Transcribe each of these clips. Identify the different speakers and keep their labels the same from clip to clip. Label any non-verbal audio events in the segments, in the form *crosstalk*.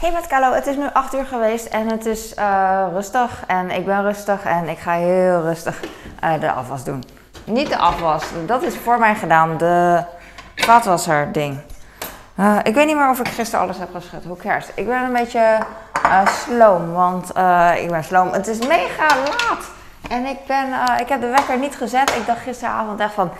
Speaker 1: Hey Carlo, het is nu 8 uur geweest en het is uh, rustig en ik ben rustig en ik ga heel rustig uh, de afwas doen. Niet de afwas, dat is voor mij gedaan, de vaatwasser ding. Uh, ik weet niet meer of ik gisteren alles heb geschud, hoe cares. Ik ben een beetje sloom, want ik ben sloom. Het is mega laat en ik, ben, ik heb de wekker niet gezet. Ik dacht gisteravond echt van,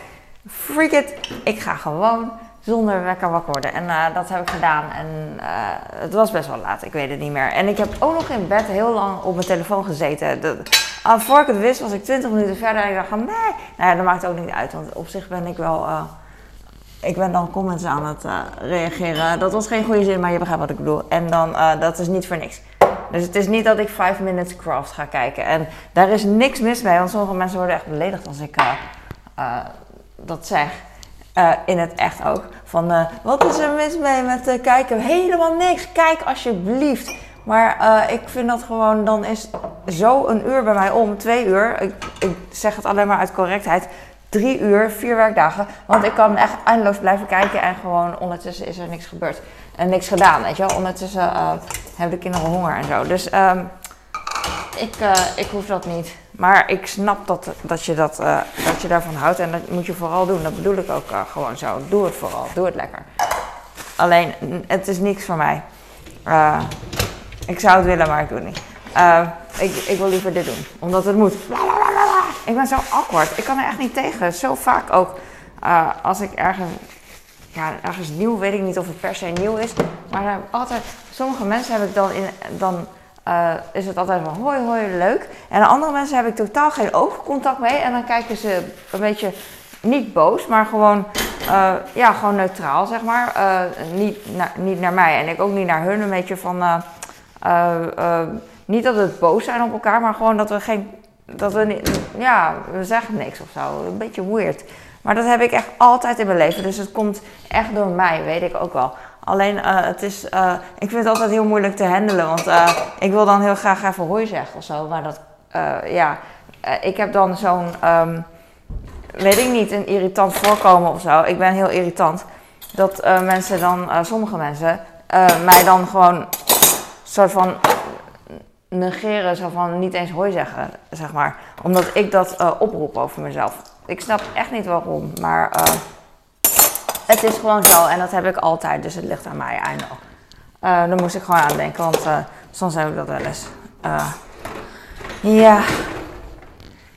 Speaker 1: freak it, ik ga gewoon zonder wekker wakker worden. En uh, dat heb ik gedaan. En uh, het was best wel laat, ik weet het niet meer. En ik heb ook nog in bed heel lang op mijn telefoon gezeten. De, uh, voor ik het wist, was ik 20 minuten verder. En ik dacht van nee. Nou ja, dat maakt ook niet uit. Want op zich ben ik wel. ik ben dan comments aan het reageren. Dat was geen goede zin, maar je begrijpt wat ik bedoel. En dan, dat is niet voor niks. Dus het is niet dat ik 5 minutes craft ga kijken. En daar is niks mis mee, want sommige mensen worden echt beledigd als ik dat zeg. Uh, in het echt ook. Van uh, wat is er mis mee met uh, kijken? Helemaal niks. Kijk alsjeblieft. Maar ik vind dat gewoon, dan is zo een uur bij mij om, twee uur. Ik, ik, zeg het alleen maar uit correctheid. Drie uur, vier werkdagen. Want ik kan echt eindeloos blijven kijken en gewoon ondertussen is er niks gebeurd. En niks gedaan, weet je wel. Ondertussen hebben de kinderen honger en zo. Dus ik, ik hoef dat niet. Maar ik snap dat, dat, je dat, uh, dat je daarvan houdt en dat moet je vooral doen. Dat bedoel ik ook uh, gewoon zo. Doe het vooral, doe het lekker. Alleen, het is niks voor mij. Ik zou het willen, maar ik doe het niet. ik, ik wil liever dit doen, omdat het moet. Ik ben zo awkward. Ik kan er echt niet tegen. Zo vaak ook als ik ergens, ja, ergens nieuw, weet ik niet of het per se nieuw is. Maar altijd, sommige mensen heb ik dan in. Dan, uh, is het altijd van hoi hoi leuk. En andere mensen heb ik totaal geen oogcontact mee. En dan kijken ze een beetje niet boos, maar gewoon, uh, ja, gewoon neutraal zeg maar. Uh, niet, niet naar mij en ik ook niet naar hun. Een beetje van, niet dat we boos zijn op elkaar, maar gewoon dat we geen, dat we niet, ja, we zeggen niks of zo. Een beetje weird. Maar dat heb ik echt altijd in mijn leven. Dus het komt echt door mij, weet ik ook wel. Alleen uh, het is, uh, ik vind het altijd heel moeilijk te handelen. Want uh, ik wil dan heel graag even hoi zeggen of zo. Maar dat, ja, ik heb dan zo'n, um, weet ik niet, een irritant voorkomen of zo. Ik ben heel irritant. Dat mensen dan, sommige mensen, mij dan gewoon soort van negeren. Zo van niet eens hoi zeggen, zeg maar. Omdat ik dat oproep over mezelf. Ik snap echt niet waarom, maar het is gewoon zo en dat heb ik altijd, dus het ligt aan mij eindelijk. Uh, daar moest ik gewoon aan denken, want uh, soms heb ik dat wel eens. Uh, ja.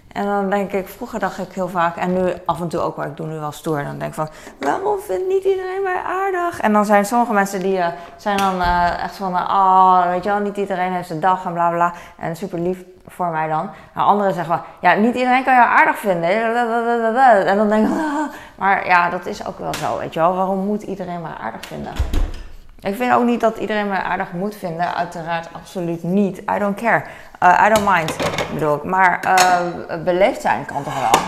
Speaker 1: En dan denk ik, vroeger dacht ik heel vaak, en nu af en toe ook, maar ik doe nu wel stoer. Dan denk ik van, waarom vindt niet iedereen mij aardig? En dan zijn sommige mensen die zijn dan echt van, oh, weet je wel, niet iedereen heeft zijn dag en bla bla. En super lief voor mij dan. Maar anderen zeggen wel, ja, niet iedereen kan jou aardig vinden. En dan denk ik, *laughs* maar ja, dat is ook wel zo, weet je wel. Waarom moet iedereen mij aardig vinden? Ik vind ook niet dat iedereen mij aardig moet vinden. Uiteraard absoluut niet. I don't care. Uh, I don't mind, bedoel ik. Maar uh, beleefd zijn kan toch wel?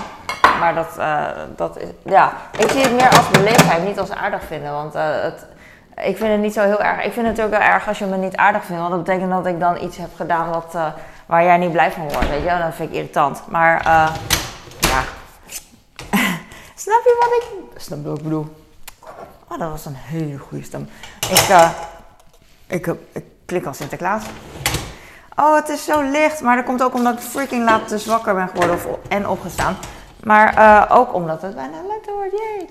Speaker 1: Maar dat, uh, dat is, ja, ik zie het meer als beleefdheid, niet als aardig vinden. Want het, ik vind het niet zo heel erg. Ik vind het ook wel erg als je me niet aardig vindt. Want dat betekent dat ik dan iets heb gedaan wat waar jij niet blij van wordt, weet je Dat vind ik irritant. Maar, uh, ja. *laughs* Snap je wat ik... Snap je wat ik bedoel? Oh, dat was een hele goede stem. Ik, uh, ik, ik klik als Sinterklaas. Oh, het is zo licht. Maar dat komt ook omdat ik freaking laat dus wakker ben geworden of, en opgestaan. Maar uh, ook omdat het bijna lente wordt. Jee.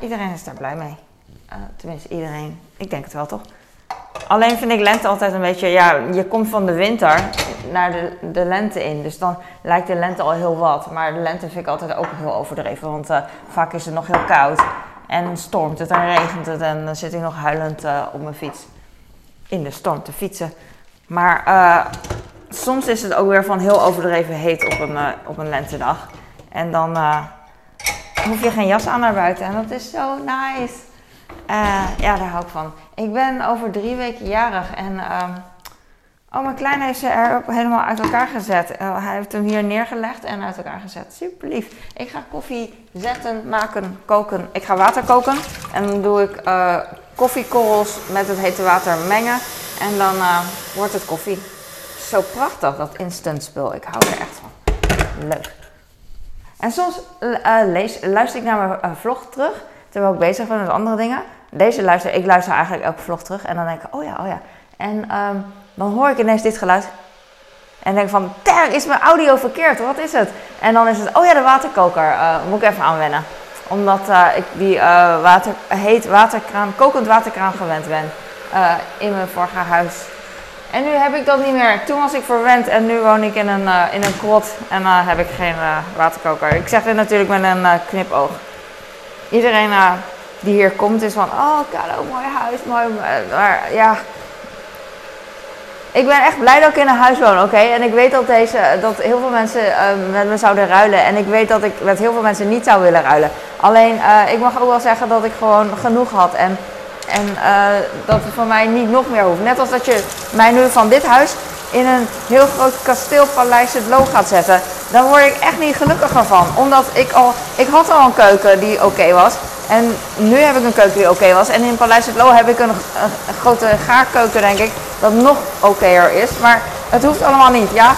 Speaker 1: Iedereen is daar blij mee. Tenminste, iedereen. Ik denk het wel, toch? Alleen vind ik lente altijd een beetje, ja, je komt van de winter naar de, de lente in. Dus dan lijkt de lente al heel wat. Maar de lente vind ik altijd ook heel overdreven. Want uh, vaak is het nog heel koud. En stormt het en regent het. En dan zit ik nog huilend uh, op mijn fiets. In de storm te fietsen. Maar uh, soms is het ook weer van heel overdreven heet op een, op een lentedag. En dan hoef je geen jas aan naar buiten. En dat is zo nice. Ja, daar hou ik van. Ik ben over drie weken jarig en um, oh, mijn kleine heeft ze er helemaal uit elkaar gezet. Uh, hij heeft hem hier neergelegd en uit elkaar gezet. Super lief. Ik ga koffie zetten, maken, koken. Ik ga water koken en dan doe ik uh, koffiekorrels met het hete water mengen en dan wordt het koffie. Zo prachtig, dat instant spul. Ik hou er echt van. Leuk. En soms luister ik naar mijn vlog terug, terwijl ik bezig ben met andere dingen deze luister, ik luister eigenlijk elke vlog terug en dan denk ik, oh ja, oh ja. En ehm, dan hoor ik ineens dit geluid. En denk van, ter, is mijn audio verkeerd? Wat is het? En dan is het, oh ja, de waterkoker. Uh, moet ik even aanwennen. Omdat uh, ik die uh, water, heet waterkraan, kokend waterkraan gewend ben. in mijn vorige huis. En nu heb ik dat niet meer. Toen was ik verwend en nu woon ik in een, in een krot. En dan heb ik geen waterkoker. Ik zeg dit natuurlijk met een knipoog. Iedereen die hier komt is van, oh Carlo, mooi huis, mooi. Maar ja, ik ben echt blij dat ik in een huis woon, oké? En ik weet dat, deze, dat heel veel mensen uh, met me zouden ruilen. En ik weet dat ik met heel veel mensen niet zou willen ruilen. Alleen, uh, ik mag ook wel zeggen dat ik gewoon genoeg had. En, en uh, dat het voor mij niet nog meer hoeft. Net als dat je mij nu van dit huis in een heel groot kasteelpaleis het loog gaat zetten. Dan word ik echt niet gelukkiger van. Omdat ik al, ik had al een keuken die oké was. En nu heb ik een keuken die oké was. En in Paleis het Loo heb ik een, grote gaarkeuken, denk ik, dat nog okéer is. Maar het hoeft allemaal niet. Ja,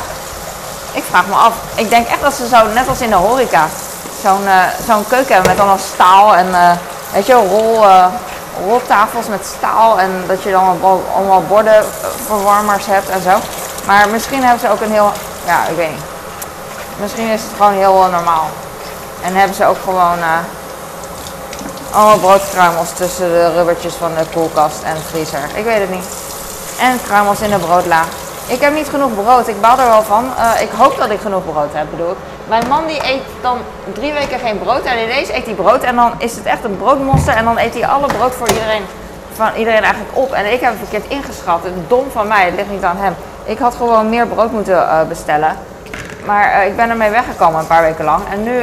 Speaker 1: ik vraag me af. Ik denk echt dat ze zo, net als in de horeca, zo'n uh, zo'n keuken hebben met allemaal staal en, uh, weet je, rol, uh, roltafels met staal. En dat je dan allemaal bordenverwarmers hebt en zo. Maar misschien hebben ze ook een heel, ja, ik weet. Misschien is het gewoon heel normaal. En hebben ze ook gewoon allemaal broodkruimels tussen de rubbertjes van de koelkast en de vriezer. Ik weet het niet. En kruimels in de broodla. Ik heb niet genoeg brood. Ik baal er wel van. Uh, ik hoop dat ik genoeg brood heb, bedoel ik. Mijn man die eet dan drie weken geen brood. En ineens eet hij brood. En dan is het echt een broodmonster. En dan eet hij alle brood voor iedereen, van iedereen eigenlijk op. En ik heb het verkeerd ingeschat. Dom van mij. Het ligt niet aan hem. Ik had gewoon meer brood moeten uh, bestellen. Maar uh, ik ben ermee weggekomen een paar weken lang. En nu...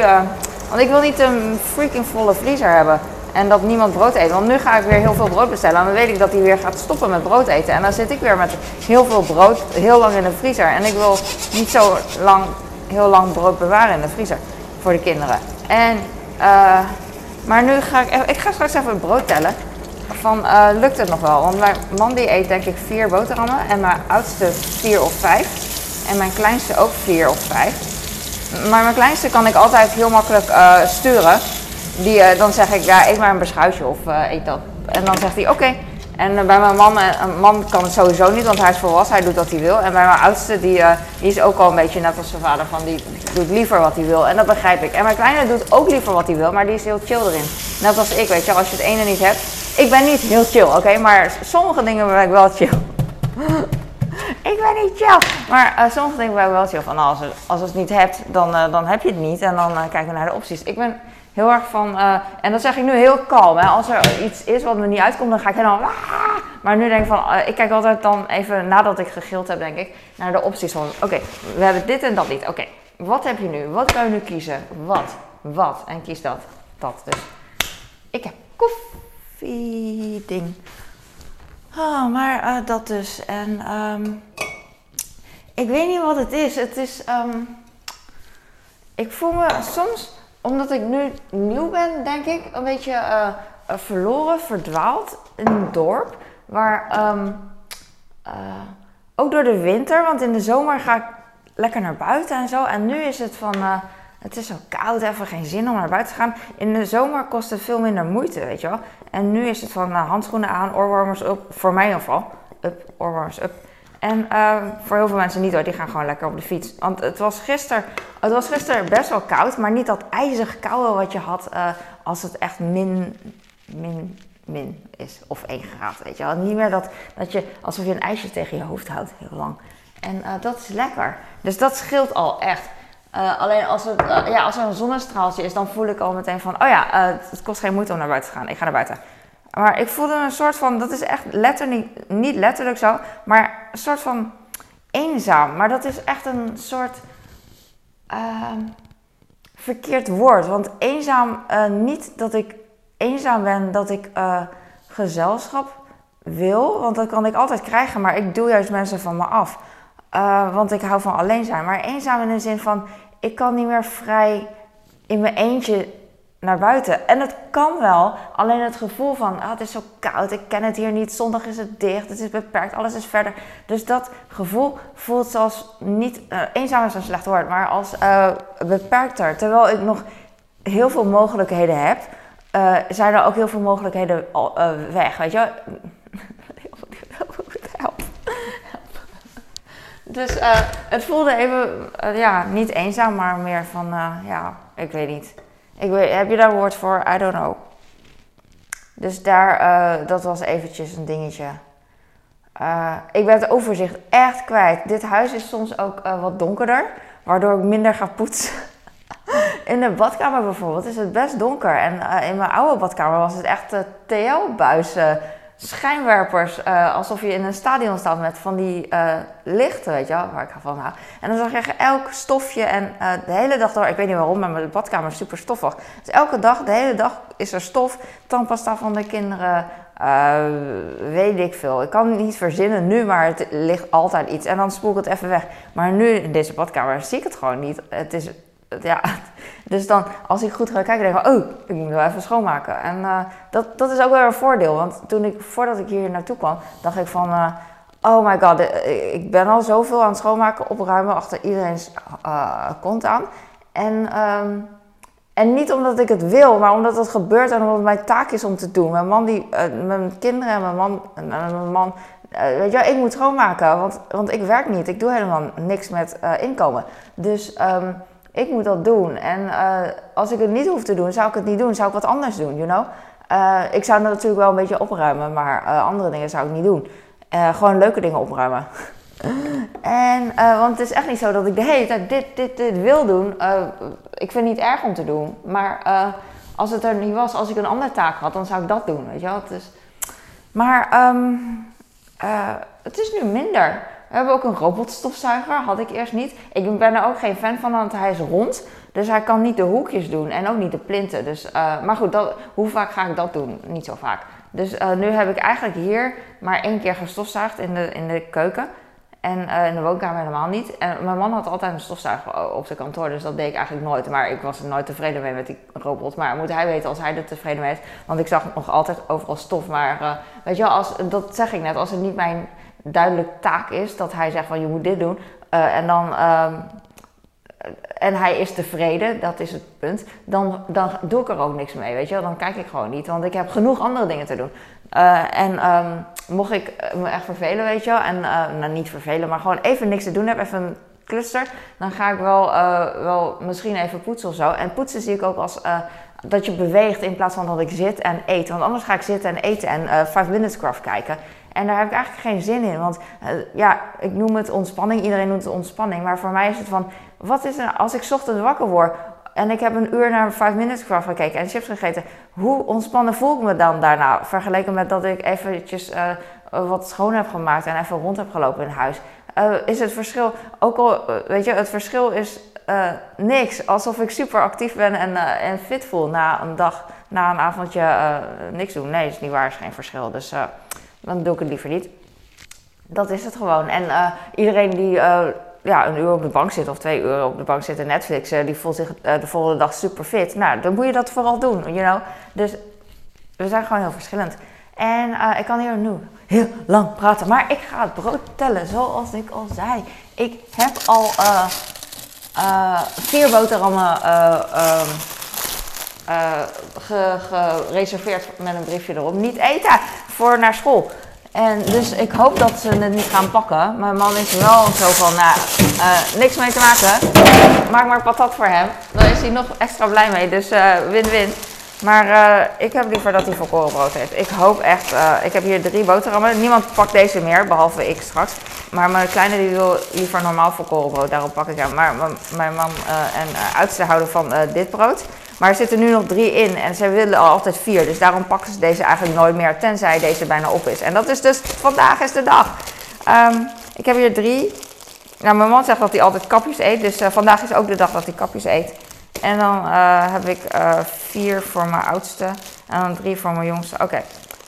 Speaker 1: want ik wil niet een freaking volle vriezer hebben. En dat niemand brood eet. Want nu ga ik weer heel veel brood bestellen. En dan weet ik dat hij weer gaat stoppen met brood eten. En dan zit ik weer met heel veel brood heel lang in de vriezer. En ik wil niet zo lang, heel lang brood bewaren in de vriezer. Voor de kinderen. En, uh, maar nu ga ik, ik ga straks even brood tellen. Van, uh, lukt het nog wel? Want mijn man die eet denk ik vier boterhammen. En mijn oudste vier of vijf. En mijn kleinste ook vier of vijf. Maar mijn kleinste kan ik altijd heel makkelijk uh, sturen. Die, uh, dan zeg ik, ja, eet maar een beschuitje of uh, eet dat. En dan zegt hij, oké. En uh, bij mijn man, een man kan het sowieso niet, want hij is volwassen, hij doet wat hij wil. En bij mijn oudste, die, die is ook al een beetje net als zijn vader, van die doet liever wat hij wil. En dat begrijp ik. En mijn kleine doet ook liever wat hij wil, maar die is heel chill erin. Net als ik, weet je, als je het ene niet hebt. Ik ben niet heel chill, oké, maar sommige dingen ben ik wel chill. *laughs* ik ben niet chill. Maar sommige dingen ben ik wel chill. Van nou, als, als je het niet hebt, dan, dan heb je het niet. En dan kijken we naar de opties. Ik ben heel erg van, uh, en dat zeg ik nu heel kalm. Hè. Als er iets is wat me niet uitkomt, dan ga ik helemaal. Ah! Maar nu denk ik van, uh, ik kijk altijd dan even nadat ik gegild heb, denk ik, naar de opties van, oké, we hebben dit en dat niet. Oké, wat heb je nu? Wat kan je nu kiezen? Wat? Wat? En kies dat. Dat. Dus ik heb koffieding. Oh, maar uh, dat dus. En um, ik weet niet wat het is. Het is, um, ik voel me soms omdat ik nu nieuw ben, denk ik, een beetje uh, verloren, verdwaald in een dorp. Waar um, uh, ook door de winter, want in de zomer ga ik lekker naar buiten en zo. En nu is het van, het is zo koud, even geen zin om naar buiten te gaan. In de zomer kost het veel minder moeite, weet je wel. En nu is het van handschoenen aan, oorwarmers op, voor mij in ieder geval. Up, oorwarmers up. En uh, voor heel veel mensen niet hoor, die gaan gewoon lekker op de fiets. Want het was gisteren, gisteren best wel koud, maar niet dat ijzig koude wat je had uh, als het echt min, min, min is. Of 1 graad, weet je wel. Niet meer dat, dat je alsof je een ijsje tegen je hoofd houdt, heel lang. En uh, dat is lekker. Dus dat scheelt al echt. alleen als, het, ja, als er een zonnestraaltje is, dan voel ik al meteen van, oh ja, het kost geen moeite om naar buiten te gaan. Ik ga naar buiten. Maar ik voelde een soort van, dat is echt letterlijk, niet letterlijk zo, maar een soort van eenzaam. Maar dat is echt een soort uh, verkeerd woord. Want eenzaam, uh, niet dat ik eenzaam ben, dat ik uh, gezelschap wil. Want dat kan ik altijd krijgen, maar ik doe juist mensen van me af. Uh, want ik hou van alleen zijn. Maar eenzaam in de zin van, ik kan niet meer vrij in mijn eentje naar buiten. En het kan wel, alleen het gevoel van ah, het is zo koud, ik ken het hier niet, zondag is het dicht, het is beperkt, alles is verder. Dus dat gevoel voelt zoals niet, uh, eenzaam is een slecht woord, maar als uh, beperkter. Terwijl ik nog heel veel mogelijkheden heb, uh, zijn er ook heel veel mogelijkheden weg, weet je *laughs* *laughs* Dus het voelde even, ja, niet eenzaam, maar meer van, ja, ik weet niet. Ik weet, heb je daar woord voor? I don't know. Dus daar, dat was eventjes een dingetje. ik ben het overzicht echt kwijt. Dit huis is soms ook wat donkerder, waardoor ik minder ga poetsen. *laughs* In de badkamer bijvoorbeeld is het best donker. En in mijn oude badkamer was het echt TL-buizen schijnwerpers. Uh, alsof je in een stadion staat met van die uh, lichten, weet je waar ik van hou. En dan zag je elk stofje en uh, de hele dag door, ik weet niet waarom, maar mijn badkamer is super stoffig. Dus elke dag, de hele dag is er stof, tandpasta van de kinderen, weet ik veel. Ik kan niet verzinnen nu, maar het ligt altijd iets. En dan spoel ik het even weg. Maar nu in deze badkamer zie ik het gewoon niet. Het is ja, dus dan als ik goed ga kijken, denk ik oh, ik moet wel even schoonmaken. En uh, dat, dat is ook wel een voordeel. Want toen ik, voordat ik hier naartoe kwam, dacht ik van, uh, oh my god, eh, ik ben al zoveel aan het schoonmaken, opruimen achter iedereen's kont aan. En, um, en niet omdat ik het wil, maar omdat het gebeurt en omdat het mijn taak is om te doen. Mijn man, die, mijn kinderen en mijn man, en mijn man weet je, ik moet schoonmaken, want, want ik werk niet. Ik doe helemaal niks met inkomen. Dus... Um, ik moet dat doen. En uh, als ik het niet hoef te doen, zou ik het niet doen. Zou ik wat anders doen, you know? Uh, ik zou natuurlijk wel een beetje opruimen, maar uh, andere dingen zou ik niet doen. gewoon leuke dingen opruimen. *laughs* en, want het is echt niet zo dat ik de hele dit, dit, dit wil doen. ik vind het niet erg om te doen. Maar als het er niet was, als ik een andere taak had, dan zou ik dat doen, weet je wel? Dus, maar um, het is nu minder. We hebben ook een robotstofzuiger, had ik eerst niet. Ik ben er ook geen fan van, want hij is rond. Dus hij kan niet de hoekjes doen en ook niet de plinten. Dus, uh, maar goed, dat, hoe vaak ga ik dat doen? Niet zo vaak. Dus uh, nu heb ik eigenlijk hier maar één keer gestofzuigd in de, in de keuken. En uh, in de woonkamer helemaal niet. En mijn man had altijd een stofzuiger op zijn kantoor, dus dat deed ik eigenlijk nooit. Maar ik was er nooit tevreden mee met die robot. Maar moet hij weten als hij er tevreden mee is. Want ik zag nog altijd overal stof. Maar weet je als, dat zeg ik net, als het niet mijn duidelijk taak is dat hij zegt van je moet dit doen. Uh, en dan. Uh, en hij is tevreden, dat is het punt. Dan, dan doe ik er ook niks mee, weet je wel. Dan kijk ik gewoon niet, want ik heb genoeg andere dingen te doen. Uh, en um, mocht ik me echt vervelen, weet je wel. En uh, nou, niet vervelen, maar gewoon even niks te doen heb, even een cluster. Dan ga ik wel, wel misschien even poetsen of zo. En poetsen zie ik ook als dat je beweegt in plaats van dat ik zit en eet. Want anders ga ik zitten en eten en 5 Minutes Craft kijken. En daar heb ik eigenlijk geen zin in. Want uh, ja, ik noem het ontspanning. Iedereen noemt het ontspanning. Maar voor mij is het van, wat is er als ik ochtends wakker word en ik heb een uur naar 5 Minutes Craft gekeken en chips gegeten. Hoe ontspannen voel ik me dan daarna? Vergeleken met dat ik eventjes uh, wat schoon heb gemaakt en even rond heb gelopen in huis. Uh, is het verschil, ook al, weet je, het verschil is niks. Alsof ik super actief ben en, en fit voel na een dag, na een avondje niks doen. Nee, is niet waar, is geen verschil. Dus dan doe ik het liever niet. Dat is het gewoon. En uh, iedereen die uh, ja, een uur op de bank zit of twee uur op de bank zit en Netflix, uh, die voelt zich de volgende dag super fit. Nou, dan moet je dat vooral doen, you know. Dus we zijn gewoon heel verschillend. En ik kan hier nu heel lang praten, maar ik ga het brood tellen, zoals ik al zei. Ik heb al vier boterhammen ehm, gereserveerd met een briefje erop. Niet eten! Voor naar school. En dus ik hoop dat ze het niet gaan pakken. Mijn man is wel zo van, nou, uh, niks mee te maken. Maak maar patat voor hem. Dan is hij nog extra blij mee. Dus eh, win-win. maar uh, ik heb liever dat hij volkorenbrood heeft. Ik hoop echt, ik heb hier drie boterhammen. Niemand pakt deze meer, behalve ik straks. Maar mijn kleine die wil liever normaal volkorenbrood. Daarom pak ik hem. Maar mijn man en oudste houden van dit brood. Maar er zitten nu nog drie in en ze willen altijd vier. Dus daarom pakken ze deze eigenlijk nooit meer, tenzij deze bijna op is. En dat is dus, vandaag is de dag. Um, ik heb hier drie. Nou, mijn man zegt dat hij altijd kapjes eet. Dus uh, vandaag is ook de dag dat hij kapjes eet. En dan uh, heb ik uh, vier voor mijn oudste. En dan drie voor mijn jongste. Oké.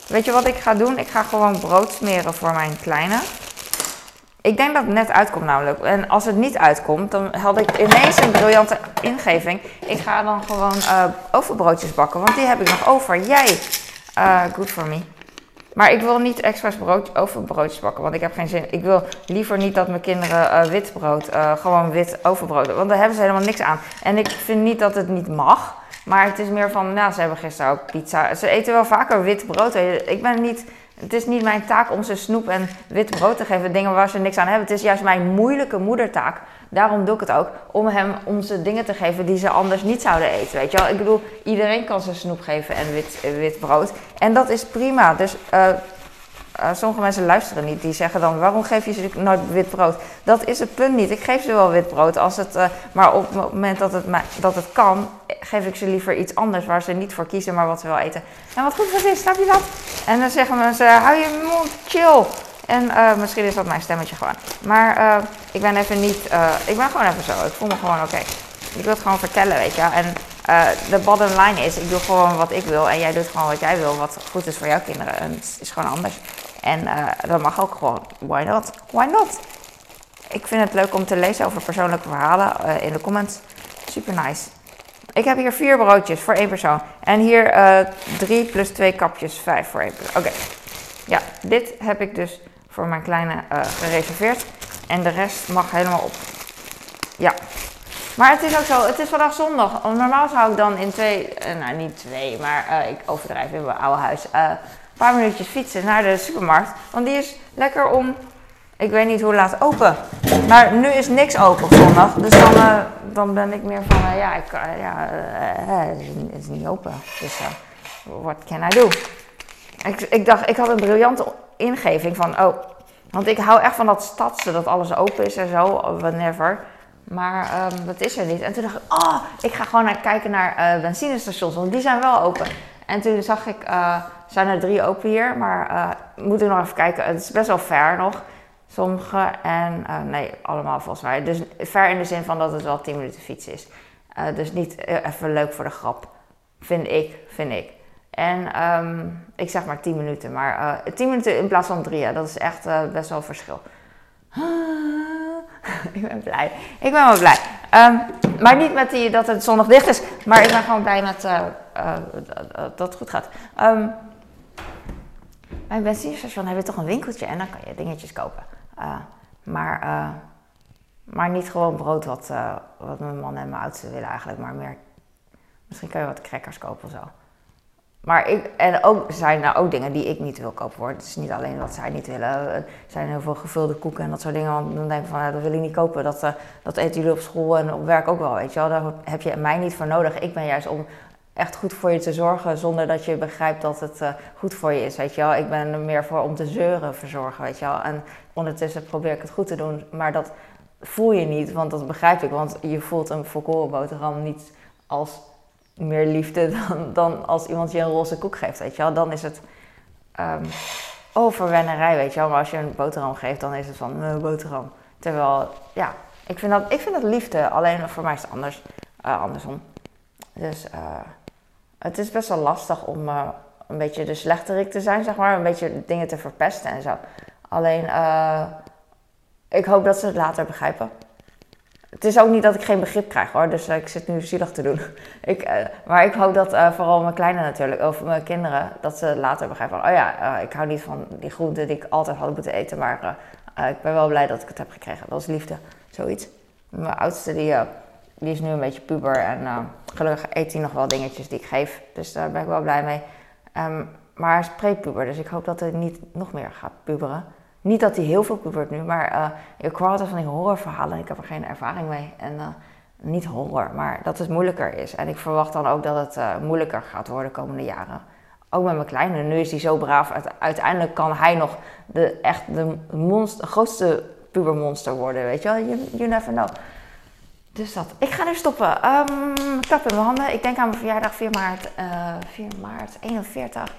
Speaker 1: Weet je wat ik ga doen? Ik ga gewoon brood smeren voor mijn kleine. Ik denk dat het net uitkomt namelijk. En als het niet uitkomt, dan had ik ineens een briljante ingeving. Ik ga dan gewoon uh, overbroodjes bakken, want die heb ik nog over. Jij, uh, good for me. Maar ik wil niet expres brood, overbroodjes bakken, want ik heb geen zin. Ik wil liever niet dat mijn kinderen uh, wit brood, gewoon wit overbrood, want daar hebben ze helemaal niks aan. En ik vind niet dat het niet mag, maar het is meer van, nou, ze hebben gisteren ook pizza. Ze eten wel vaker wit brood. Ik ben niet Het is niet mijn taak om ze snoep en wit brood te geven, dingen waar ze niks aan hebben. Het is juist mijn moeilijke moedertaak. Daarom doe ik het ook, om hem om ze dingen te geven die ze anders niet zouden eten. Weet je wel? Ik bedoel, iedereen kan ze snoep geven en wit, wit brood. En dat is prima. Dus uh, uh, sommige mensen luisteren niet. Die zeggen dan, waarom geef je ze nooit wit brood? Dat is het punt niet. Ik geef ze wel wit brood. Als het, uh, maar op het moment dat het, dat het kan, geef ik ze liever iets anders waar ze niet voor kiezen, maar wat ze wel eten. En wat goed voor is, snap je dat? En dan zeggen mensen, hou je mond, chill. En uh, misschien is dat mijn stemmetje gewoon. Maar ik ben even niet, ik ben gewoon even zo. Ik voel me gewoon oké. Ik wil het gewoon vertellen, weet je. En de bottom line is, ik doe gewoon wat ik wil en jij doet gewoon wat jij wil, wat goed is voor jouw kinderen. En het is gewoon anders. En uh, dat mag ook gewoon. Why not? Why not? Ik vind het leuk om te lezen over persoonlijke verhalen uh, in de comments. Super nice. Ik heb hier vier broodjes voor één persoon. En hier uh, drie plus twee kapjes, vijf voor één persoon. Oké. Ja, dit heb ik dus voor mijn kleine gereserveerd. En de rest mag helemaal op. Ja. Maar het is ook zo, het is vandaag zondag. Normaal zou ik dan in twee, nou niet twee, maar ik overdrijf in mijn oude huis een paar minuutjes fietsen naar de supermarkt. Want die is lekker om, ik weet niet hoe laat open. Maar nu is niks open op zondag. Dus dan, dan ben ik meer van, ja, ik, ja het is, is, niet open. Dus what can I do? Ik, ik dacht, ik had een briljante ingeving van, oh, want ik hou echt van dat stadse, dat alles open is en zo, whenever. Maar um, dat is er niet. En toen dacht ik, oh, ik ga gewoon naar, kijken naar benzinestations, want die zijn wel open. En toen zag ik, uh, zijn er drie open hier, maar uh, moet ik nog even kijken. Het is best wel ver nog, sommige. En uh, nee, allemaal volgens mij. Dus ver in de zin van dat het wel 10 minuten fiets is. dus niet even leuk voor de grap, vind ik, vind ik. En um, ik zeg maar 10 minuten, maar 10 minuten in plaats van 3, dat is echt best wel een verschil. *laughs* ik ben blij. Ik ben wel blij. Um, maar niet met die, dat het zondag dicht is. Maar ik ben gewoon blij met uh, uh, dat het goed gaat. Um, bij een benzinestation heb je toch een winkeltje en dan kan je dingetjes kopen. Uh, maar, maar niet gewoon brood wat, wat mijn man en mijn oudste willen eigenlijk. Maar meer, misschien kan je wat crackers kopen of zo. Maar ik, en ook zijn er ook dingen die ik niet wil kopen. Het is niet alleen wat zij niet willen. Er zijn heel veel gevulde koeken en dat soort dingen. Want dan denk ik van, dat wil ik niet kopen. Dat, uh, dat eten jullie op school en op werk ook wel, weet je wel. Daar heb je mij niet voor nodig. Ik ben juist om echt goed voor je te zorgen zonder dat je begrijpt dat het uh, goed voor je is, weet je wel. Ik ben er meer voor om te zeuren verzorgen, weet je wel. En ondertussen probeer ik het goed te doen, maar dat voel je niet, want dat begrijp ik. Want je voelt een volkorenboterham niet als meer liefde *laughs* dan, dan als iemand je een roze koek geeft, weet je wel. Dan is het um, overwennerij, weet je wel. Maar als je een boterham geeft, dan is het van een boterham. Terwijl, ja, ik vind dat, ik vind dat liefde. Alleen voor mij is het anders, uh, andersom. Dus uh, het is best wel lastig om een beetje de slechterik te zijn, zeg maar. Een beetje dingen te verpesten en zo. Alleen, ik hoop dat ze het later begrijpen het is ook niet dat ik geen begrip krijg hoor, dus uh, ik zit nu zielig te doen. *laughs* ik, uh, maar ik hoop dat uh, vooral mijn kleine natuurlijk, of mijn kinderen, dat ze later begrijpen van, oh ja, ik hou niet van die groenten die ik altijd had moeten eten, maar ik ben wel blij dat ik het heb gekregen. Dat is liefde, zoiets. Mijn oudste die, die is nu een beetje puber en gelukkig eet hij nog wel dingetjes die ik geef, dus daar ben ik wel blij mee. Um, maar hij is pre-puber, dus ik hoop dat hij niet nog meer gaat puberen. Niet dat hij heel veel pubert nu, maar uh, ik hoor altijd van die horrorverhalen. Ik heb er geen ervaring mee. En uh, niet horror, maar dat het moeilijker is. En ik verwacht dan ook dat het uh, moeilijker gaat worden de komende jaren. Ook met mijn kleine. Nu is hij zo braaf. Uiteindelijk kan hij nog de, echt de monster, grootste pubermonster worden. Weet je wel? You, you never know. Dus dat. Ik ga nu stoppen. Um, klap in mijn handen. Ik denk aan mijn verjaardag 4 maart, 4 maart 41.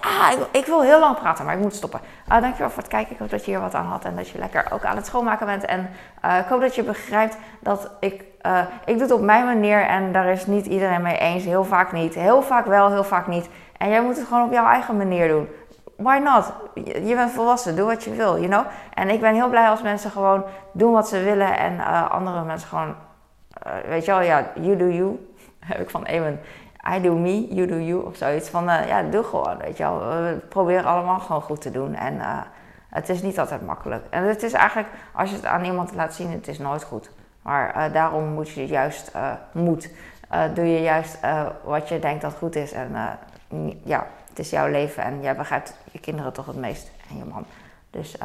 Speaker 1: Ah, ik, wil heel lang praten, maar ik moet stoppen. Uh, dankjewel voor het kijken. Ik hoop dat je hier wat aan had en dat je lekker ook aan het schoonmaken bent. En uh, ik hoop dat je begrijpt dat ik, uh, ik doe het op mijn manier en daar is niet iedereen mee eens. Heel vaak niet. Heel vaak wel, heel vaak niet. En jij moet het gewoon op jouw eigen manier doen. Why not? Je bent volwassen, doe wat je wil, you know? En ik ben heel blij als mensen gewoon doen wat ze willen en andere mensen gewoon, weet je wel, ja, you do you. *laughs* Heb ik van Eamon I do me, you do you of zoiets. Van uh, ja, doe gewoon, weet je wel. We proberen allemaal gewoon goed te doen. En uh, het is niet altijd makkelijk. En het is eigenlijk, als je het aan iemand laat zien, het is nooit goed. Maar uh, daarom moet je juist, moet, doe je juist wat je denkt dat goed is. En ja, het is jouw leven en jij begrijpt je kinderen toch het meest en je man. Dus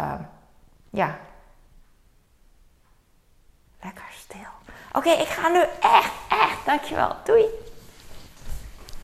Speaker 1: ja. Lekker stil. Oké, ik ga nu echt, echt. Dankjewel. Doei.